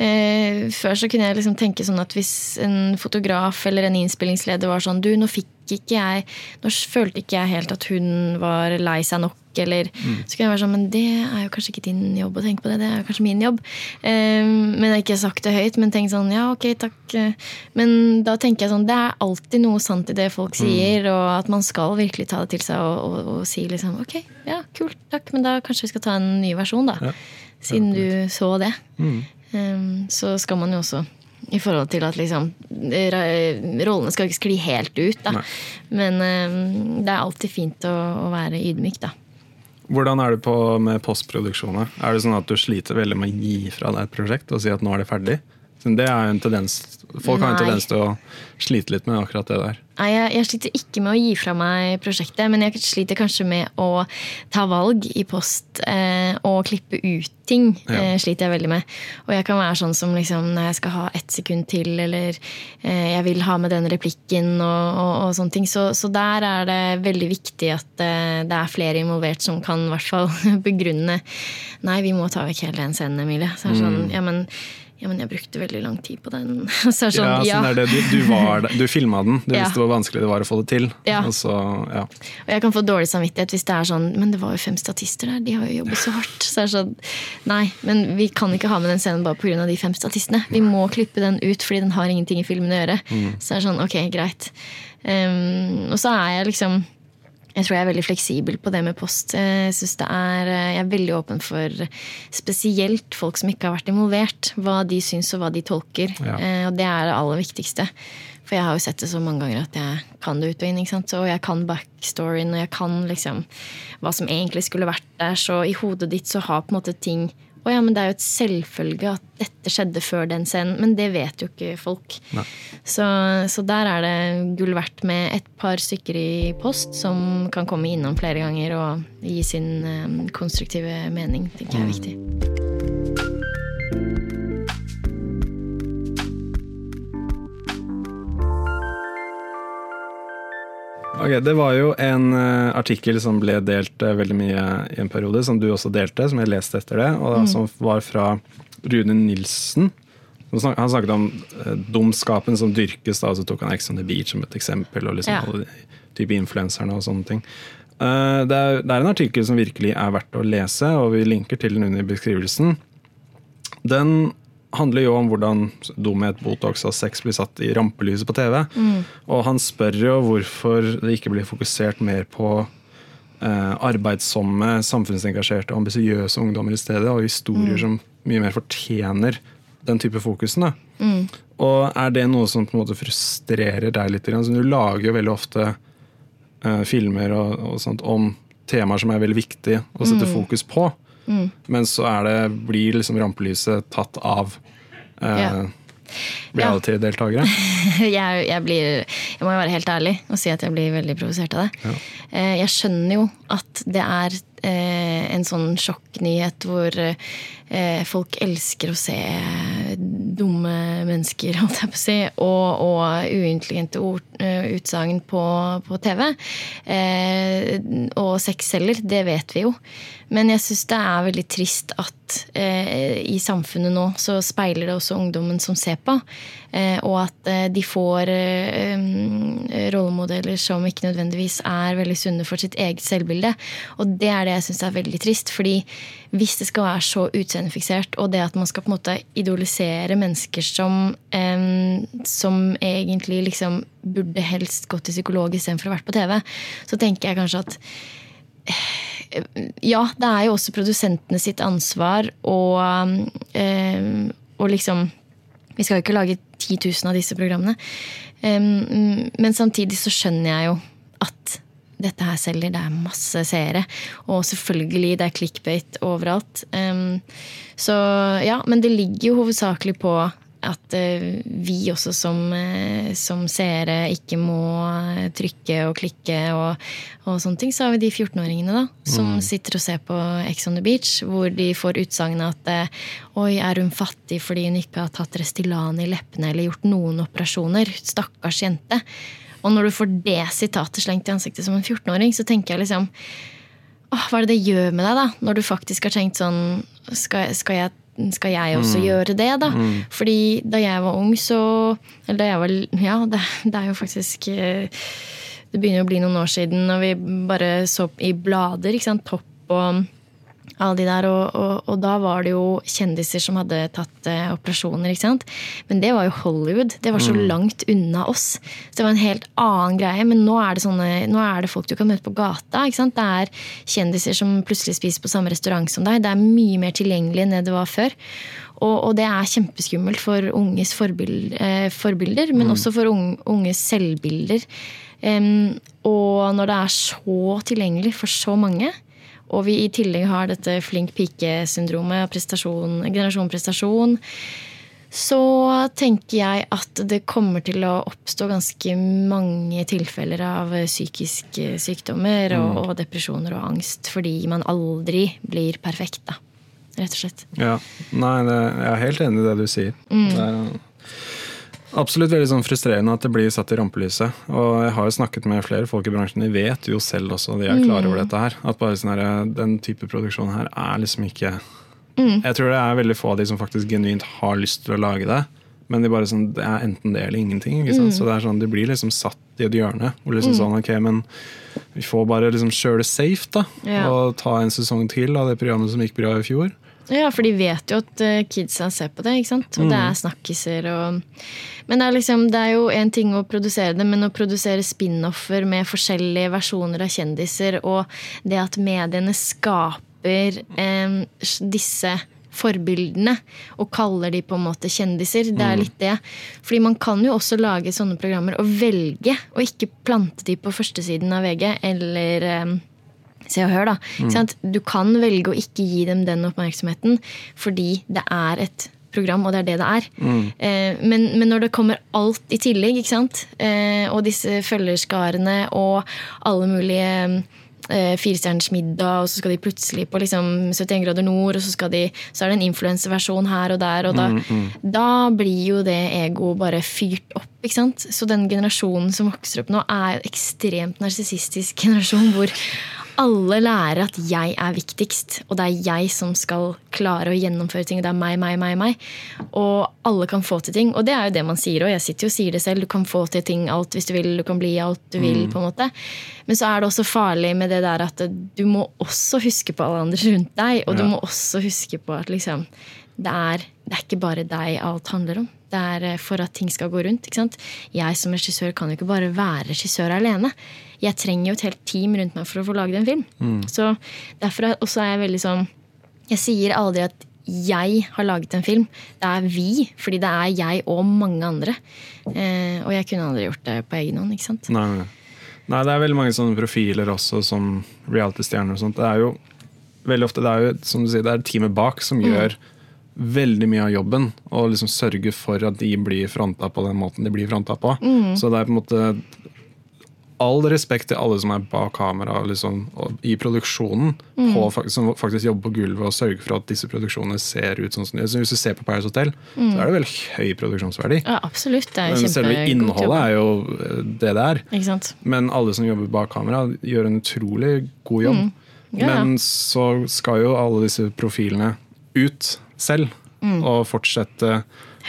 Speaker 2: eh, Før så kunne jeg liksom tenke sånn at hvis en fotograf eller en innspillingsleder var sånn Du, nå fikk ikke jeg Nå følte ikke jeg helt at hun var lei seg nok eller mm. så kunne jeg være sånn, Men det er jo kanskje ikke din jobb å tenke på det. Det er jo kanskje min jobb. Eh, men jeg har ikke sagt det høyt, men tenk sånn ja, ok, takk. Men da tenker jeg sånn, det er alltid noe sant i det folk mm. sier, mm. og at man skal virkelig ta det til seg og, og, og, si liksom ok, ja, kult, takk, men da kanskje vi skal ta en ny versjon, da. Ja. Siden du så det. Mm. Um, så skal man jo også i forhold til at liksom Rollene skal ikke skli helt ut, da. Men um, det er alltid fint å, å være ydmyk, da.
Speaker 1: Hvordan er det på med postproduksjoner? Er det sånn at du sliter veldig med å gi fra deg et prosjekt og si at nå er det ferdig? Det er en tendens, Folk Nei. har en tendens til å slite litt med akkurat det der.
Speaker 2: Nei, jeg, jeg, sliter ikke med å gi fra meg prosjektet, men jeg sliter kanskje med å ta valg i post eh, og klippe ut ting. Ja. Eh, sliter jeg veldig med. Og jeg kan være sånn som liksom, når jeg skal ha ett sekund til, eller eh, jeg vil ha med den replikken og, og, og sånne ting. Så, så, der er det veldig viktig at eh, det er flere involvert som kan i hvert fall begrunne Nei, vi må ta vekk hele den scenen, Emilie. Så er det sånn, mm. ja, men ja, men jeg brukte veldig lang tid på den.
Speaker 1: Så sånn, ja, sånn er det. Du, du, du filma den, du ja. visste hvor vanskelig det var å få det til.
Speaker 2: Ja.
Speaker 1: Og så, ja.
Speaker 2: Og jeg kan få dårlig samvittighet hvis det er sånn Men det var jo fem statister der, de har jo jobbet så hardt. Så er sånn Nei, men vi kan ikke ha med den scenen bare pga. de fem statistene. Vi må klippe den ut fordi den har ingenting i filmen å gjøre. Så det er sånn, ok, greit. Um, og så er jeg liksom jeg tror jeg er veldig fleksibel på det med post. Jeg, er, jeg er veldig åpen for spesielt folk som ikke har vært involvert. Hva de syns og hva de tolker.
Speaker 1: Ja.
Speaker 2: Eh, Og det er det aller viktigste. For jeg har jo sett det så mange ganger at jeg kan det ut og inn. ikke sant? Og jeg kan backstoryen, og jeg kan liksom hva som egentlig skulle vært der. Så i hodet ditt så har på en måte ting Å ja, men det er jo et selvfølge at dette skjedde før den scenen. Men det vet jo ikke folk. Så, så der er det gull verdt med et par stykker i post som kan komme innom flere ganger og gi sin um, konstruktive mening. tenker jeg er viktig.
Speaker 1: Ok, Det var jo en uh, artikkel som ble delt uh, veldig mye i en periode, som du også delte, som jeg leste etter det, og som var fra Rune Nilsen. Han snak- Han snakket om uh, dumskapen som dyrkes, da, og så tok han Ex on the Beach som et eksempel, og liksom
Speaker 2: Ja.
Speaker 1: alle de type influenserne og sånne ting. Det, er, det er en artikkel som virkelig er verdt å lese, og vi linker til den under beskrivelsen. Den handler jo om hvordan dumhet, Botox og sex blir satt i rampelyset på TV. Og han spør jo hvorfor det ikke blir fokusert mer på eh, arbeidsomme, samfunnsengasjerte, ambisiøse ungdommer i stedet, og historier som mye mer fortjener den type fokusen. Da. Og er det noe som på en måte frustrerer deg litt? Så du lager jo veldig ofte eh, filmer og, og sånt om temaer som er veldig viktige å sette fokus på. Men så det, blir liksom rampelyset tatt av eh,
Speaker 2: Ja.
Speaker 1: reality-deltakere.
Speaker 2: jeg, jeg, blir, jeg må jo være helt ærlig og si at jeg blir veldig provosert av det. Eh, Jeg skjønner jo at det er eh, en sånn sjokknyhet hvor eh, folk elsker å se dumme mennesker, holdt jeg på å si, og, og uintelligente eh, utsagn på, på TV. Eh, og sexceller, det vet vi jo. Men jeg syns det er veldig trist at eh, i samfunnet nå så speiler det også ungdommen som ser på. Eh, og at eh, de får eh, rollemodeller som ikke nødvendigvis er veldig sunne for sitt eget selvbilde. Og det er det jeg syns er veldig trist. fordi hvis det skal være så utseendefiksert, og det at man skal på en måte idolisere mennesker som, som egentlig liksom burde helst gått til psykolog istedenfor å vært på TV, så tenker jeg kanskje at ja, det er jo også produsentene sitt ansvar og, eh, liksom Vi skal jo ikke lage 10 000 av disse programmene. Men samtidig så skjønner jeg jo at dette her selger. Det er masse seere. Og selvfølgelig, det er clickbait overalt. Um, så ja, men det ligger jo hovedsakelig på at eh, vi også som, eh, som seere ikke må trykke og klikke og, og sånne ting. Så har vi de 14-åringene da, som sitter og ser på Ex on the Beach, hvor de får utsagnet at eh, oi, er hun fattig fordi hun ikke har tatt Restylane i leppene eller gjort noen operasjoner? Stakkars jente. Og når du får det sitatet slengt i ansiktet som en 14-åring, så tenker jeg liksom Åh, hva er det det gjør med deg, da? Når du faktisk har tenkt sånn Skal, skal, jeg, skal jeg også gjøre det, da? Fordi da jeg var ung, så Eller da jeg var Ja, det, det er jo faktisk eh, Det begynner å bli noen år siden og vi bare så i blader, ikke sant, Topp og alle de der, og, og, og da var det jo kjendiser som hadde tatt eh, operasjoner. ikke sant? Men det var jo Hollywood. Det var så langt unna oss. Så det var en helt annen greie. Men nå er det, sånne, nå er det folk du kan møte på gata. ikke sant? Det er kjendiser som plutselig spiser på samme restaurant som deg. Det er mye mer tilgjengelig enn det det var før. Og, og det er kjempeskummelt for unges forbild, eh, forbilder, men også for unge, unges selvbilder. Um, og når det er så tilgjengelig for så mange, og vi i tillegg har dette flink pike-syndromet, prestasjon, generasjon prestasjon, så tenker jeg at det kommer til å oppstå ganske mange tilfeller av psykiske sykdommer og, og depresjoner og angst fordi man aldri blir perfekt, da. Rett og slett.
Speaker 1: Ja, nei, det, jeg er helt enig i det du sier. Det er absolutt veldig sånn frustrerende at det blir satt i rampelyset. Og jeg har jo snakket med flere folk i bransjen, de vet jo selv også, de er klar over dette her. At bare sånn her, den type produksjon her er liksom ikke Jeg tror det er veldig få av de som faktisk genuint har lyst til å lage det. Men de bare sånn, det er enten det eller ingenting. Sant? Så det er sånn, De blir liksom satt i et hjørne. Hvor liksom sånn, ok, men Vi får bare liksom kjøre det safe da,
Speaker 2: Ja.
Speaker 1: og ta en sesong til av det programmet som gikk bra i fjor.
Speaker 2: Ja, for de vet jo at eh, kidsa ser på det, ikke sant? Og det er snakkiser og Men det er liksom, det er jo en ting å produsere det, men å produsere spin-offer med forskjellige versjoner av kjendiser, og det at mediene skaper eh, disse forbildene og kaller de på en måte kjendiser. Det er litt det. Fordi man kan jo også lage sånne programmer og velge å ikke plante de på førstesiden av VG eller Se og Hør, da. Mm. sant? Du kan velge å ikke gi dem den oppmerksomheten fordi det er et program, og det er det det er. Eh, men, men når det kommer alt i tillegg, ikke sant? Eh, og disse følgerskarene og alle mulige eh, Firestjerners middag, og så skal de plutselig på liksom 71 grader nord, og så, skal de, så er det en influenseversjon her og der, og da, da blir jo det egoet bare fyrt opp. ikke sant? Så den generasjonen som vokser opp nå, er en ekstremt narsissistisk generasjon hvor alle lærer at jeg er viktigst, og det er jeg som skal klare å gjennomføre ting. Og Det er meg, meg, meg, meg. Og alle kan få til ting. Og det er jo det man sier òg. Jeg sitter jo og sier det selv. Du kan få til ting alt hvis du vil. Du kan bli alt du vil. på en måte. Men så er det også farlig med det der at du må også huske på alle andre rundt deg. Og du må også huske på at liksom det er, det er ikke bare deg alt handler om. Det er eh, for at ting skal gå rundt. ikke sant? Jeg som regissør kan jo ikke bare være regissør alene. Jeg trenger jo et helt team rundt meg for å få laget en film. Så derfor er, også er jeg veldig sånn Jeg sier aldri at jeg har laget en film. Det er vi, fordi det er jeg og mange andre. Eh, og jeg kunne aldri gjort det på egen hånd. ikke sant?
Speaker 1: Nei, nei. nei, det er veldig mange sånne profiler også, som reality-stjerner og sånt. Det er jo veldig ofte det er jo, som du sier, det er teamet bak som gjør veldig mye av jobben. Og liksom sørge for at de blir fronta på den måten de blir fronta på. Så det er på en måte all respekt til alle som er bak kamera liksom, i produksjonen, på, som faktisk jobber på gulvet og sørger for at disse produksjonene ser ut sånn som de Så Hvis du ser på Paris Hotel, så er det veldig høy produksjonsverdi.
Speaker 2: Ja, absolutt. Det er
Speaker 1: Men selve innholdet er jo eh, det det er. Men alle som jobber bak kamera, gjør en utrolig god jobb.
Speaker 2: Mm. Ja.
Speaker 1: Men så skal jo alle disse profilene ut selv.
Speaker 2: Mm.
Speaker 1: Og fortsette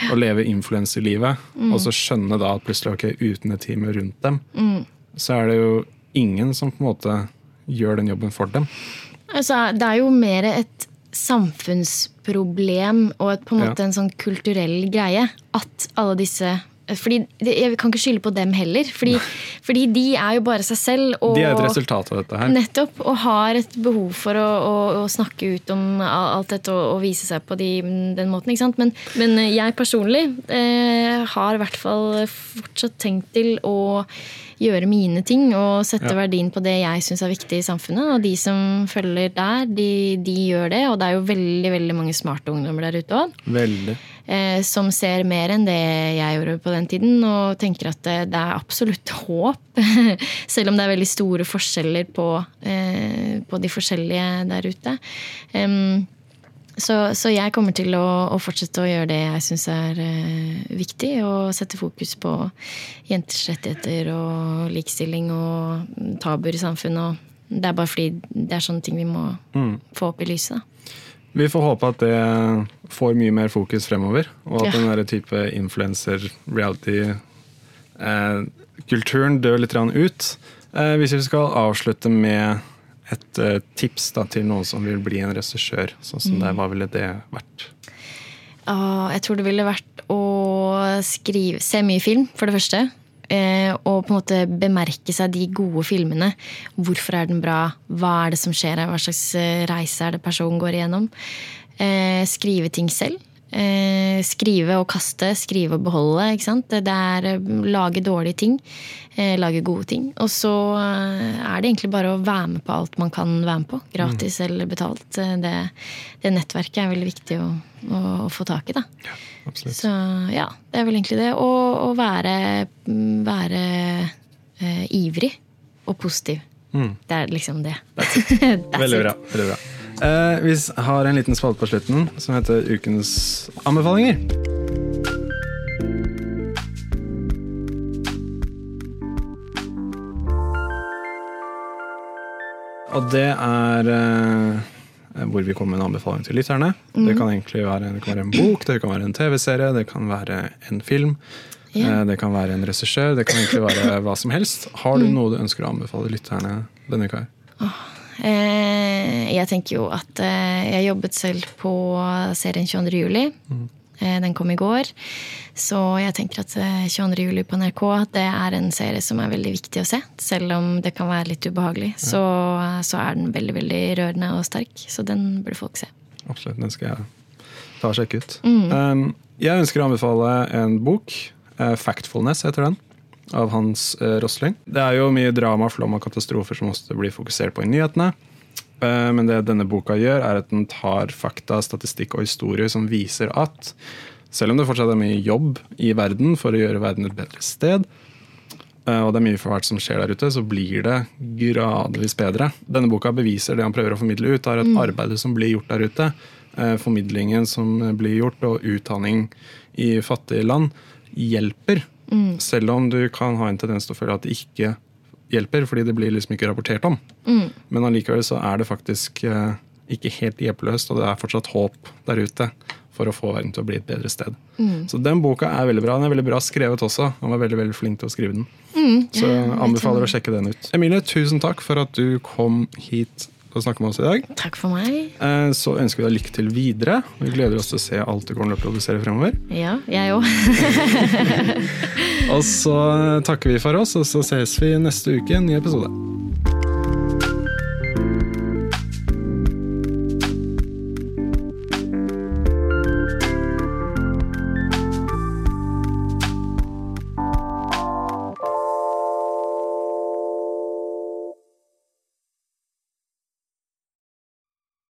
Speaker 1: å leve influenserlivet.
Speaker 2: Mm.
Speaker 1: Og så skjønne da at plutselig, ok, uten et team rundt dem,
Speaker 2: Mm.
Speaker 1: så er det jo ingen som på en måte gjør den jobben for dem.
Speaker 2: Altså, det er jo mer et samfunnsproblem og et, på en
Speaker 1: Ja.
Speaker 2: måte en sånn kulturell greie at alle disse fordi Jeg kan ikke skylde på dem heller, fordi, fordi de er jo bare seg selv. Og,
Speaker 1: De er et resultat av dette her.
Speaker 2: Nettopp, og har et behov for å, å, å snakke ut om alt dette og, og vise seg på de, den måten. ikke sant? Men, men jeg personlig eh, har i hvert fall fortsatt tenkt til å gjøre mine ting og sette
Speaker 1: Ja.
Speaker 2: verdien på det jeg syns er viktig i samfunnet. Og de som følger der, de, de gjør det. Og det er jo veldig veldig mange smarte ungdommer der ute òg som ser mer enn det jeg gjorde på den tiden, og tenker at det, det er absolutt håp. Selv om det er veldig store forskjeller på, eh, på de forskjellige der ute. Så, så jeg kommer til å, å fortsette å gjøre det jeg syns er eh, viktig, og sette fokus på jenters rettigheter og likestilling og tabuer i samfunnet. Og det er bare fordi det er sånne ting vi må få opp i lyset. da.
Speaker 1: Vi får håpe at det får mye mer fokus fremover, og at
Speaker 2: Ja.
Speaker 1: den type influencer-reality-kulturen dør litt ut. Eh, hvis vi skal avslutte med et eh, tips da, til noen som vil bli en regissør, sånn som det, hva ville det vært?
Speaker 2: Ah, jeg tror det ville vært å skrive, se mye film, for det første. Eh, og på en måte bemerke seg de gode filmene. Hvorfor er den bra? Hva er det som skjer her? Hva slags eh, reise er det personen går igjennom? Eh, skrive ting selv. Eh, skrive og kaste, skrive og beholde. ikke sant? Det er eh, lage dårlige ting, eh, lage gode ting. Og så eh, er det egentlig bare å være med på alt man kan være med på. Gratis eller betalt. Eh, Det, det nettverket er veldig viktig å, å, å få tak i. da.
Speaker 1: Absolutt.
Speaker 2: Så ja, det er vel egentlig det. Og å være, være eh, ivrig og positiv.
Speaker 1: Mm.
Speaker 2: Det er liksom det.
Speaker 1: Veldig bra. Veldig bra. Eh, vi har en liten spalte på slutten som heter Ukens anbefalinger. Og det er eh, hvor vi kommer med en anbefaling til lytterne. Det kan egentlig være, det kan være en bok, det kan være en TV-serie, det kan være en film. Eh, Det kan være en regissør, det kan egentlig være hva som helst. Har du noe du ønsker å anbefale lytterne denne uka? her?
Speaker 2: Eh, jeg tenker jo at eh, jeg jobbet selv på serien 22. juli. Eh, den kom i går. Så jeg tenker at eh, 22. juli på NRK det er en serie som er veldig viktig å se. Selv om det kan være litt ubehagelig, så, så er den veldig veldig rørende og sterk. Så den burde folk se.
Speaker 1: Absolutt, den skal jeg ta og sjekke ut. Mm. jeg ønsker å anbefale en bok. eh, 'Factfulness' heter den. Av Hans uh, Rosling. Det er jo mye drama, flom og katastrofer som også blir fokusert på i nyhetene. Eh, men det denne boka gjør, er at den tar fakta, statistikk og historie som viser at selv om det fortsatt er mye jobb i verden for å gjøre verden et bedre sted, eh, og det er mye for hvert som skjer der ute, så blir det gradvis bedre. Denne boka beviser det han prøver å formidle ut, er at arbeidet som blir gjort der ute, eh, formidlingen som blir gjort, og utdanning i fattige land, hjelper. Selv om du kan ha en tendens til å føle at det ikke hjelper, fordi det blir liksom ikke rapportert om. Men allikevel så er det faktisk eh, ikke helt hjelpeløst, og det er fortsatt håp der ute for å få verden til å bli et bedre sted. Så den boka er veldig bra. Den er veldig bra skrevet også. Han var veldig veldig flink til å skrive den. Så jeg anbefaler å sjekke den ut. Emilie, tusen takk for at du kom hit og snakke med oss i dag.
Speaker 2: Takk for meg.
Speaker 1: Eh, Så ønsker vi deg lykke til videre. Vi gleder oss til å se alt du kommer til å produsere fremover.
Speaker 2: Ja, jeg òg.
Speaker 1: Og så takker vi for oss, og så ses vi neste uke i en ny episode.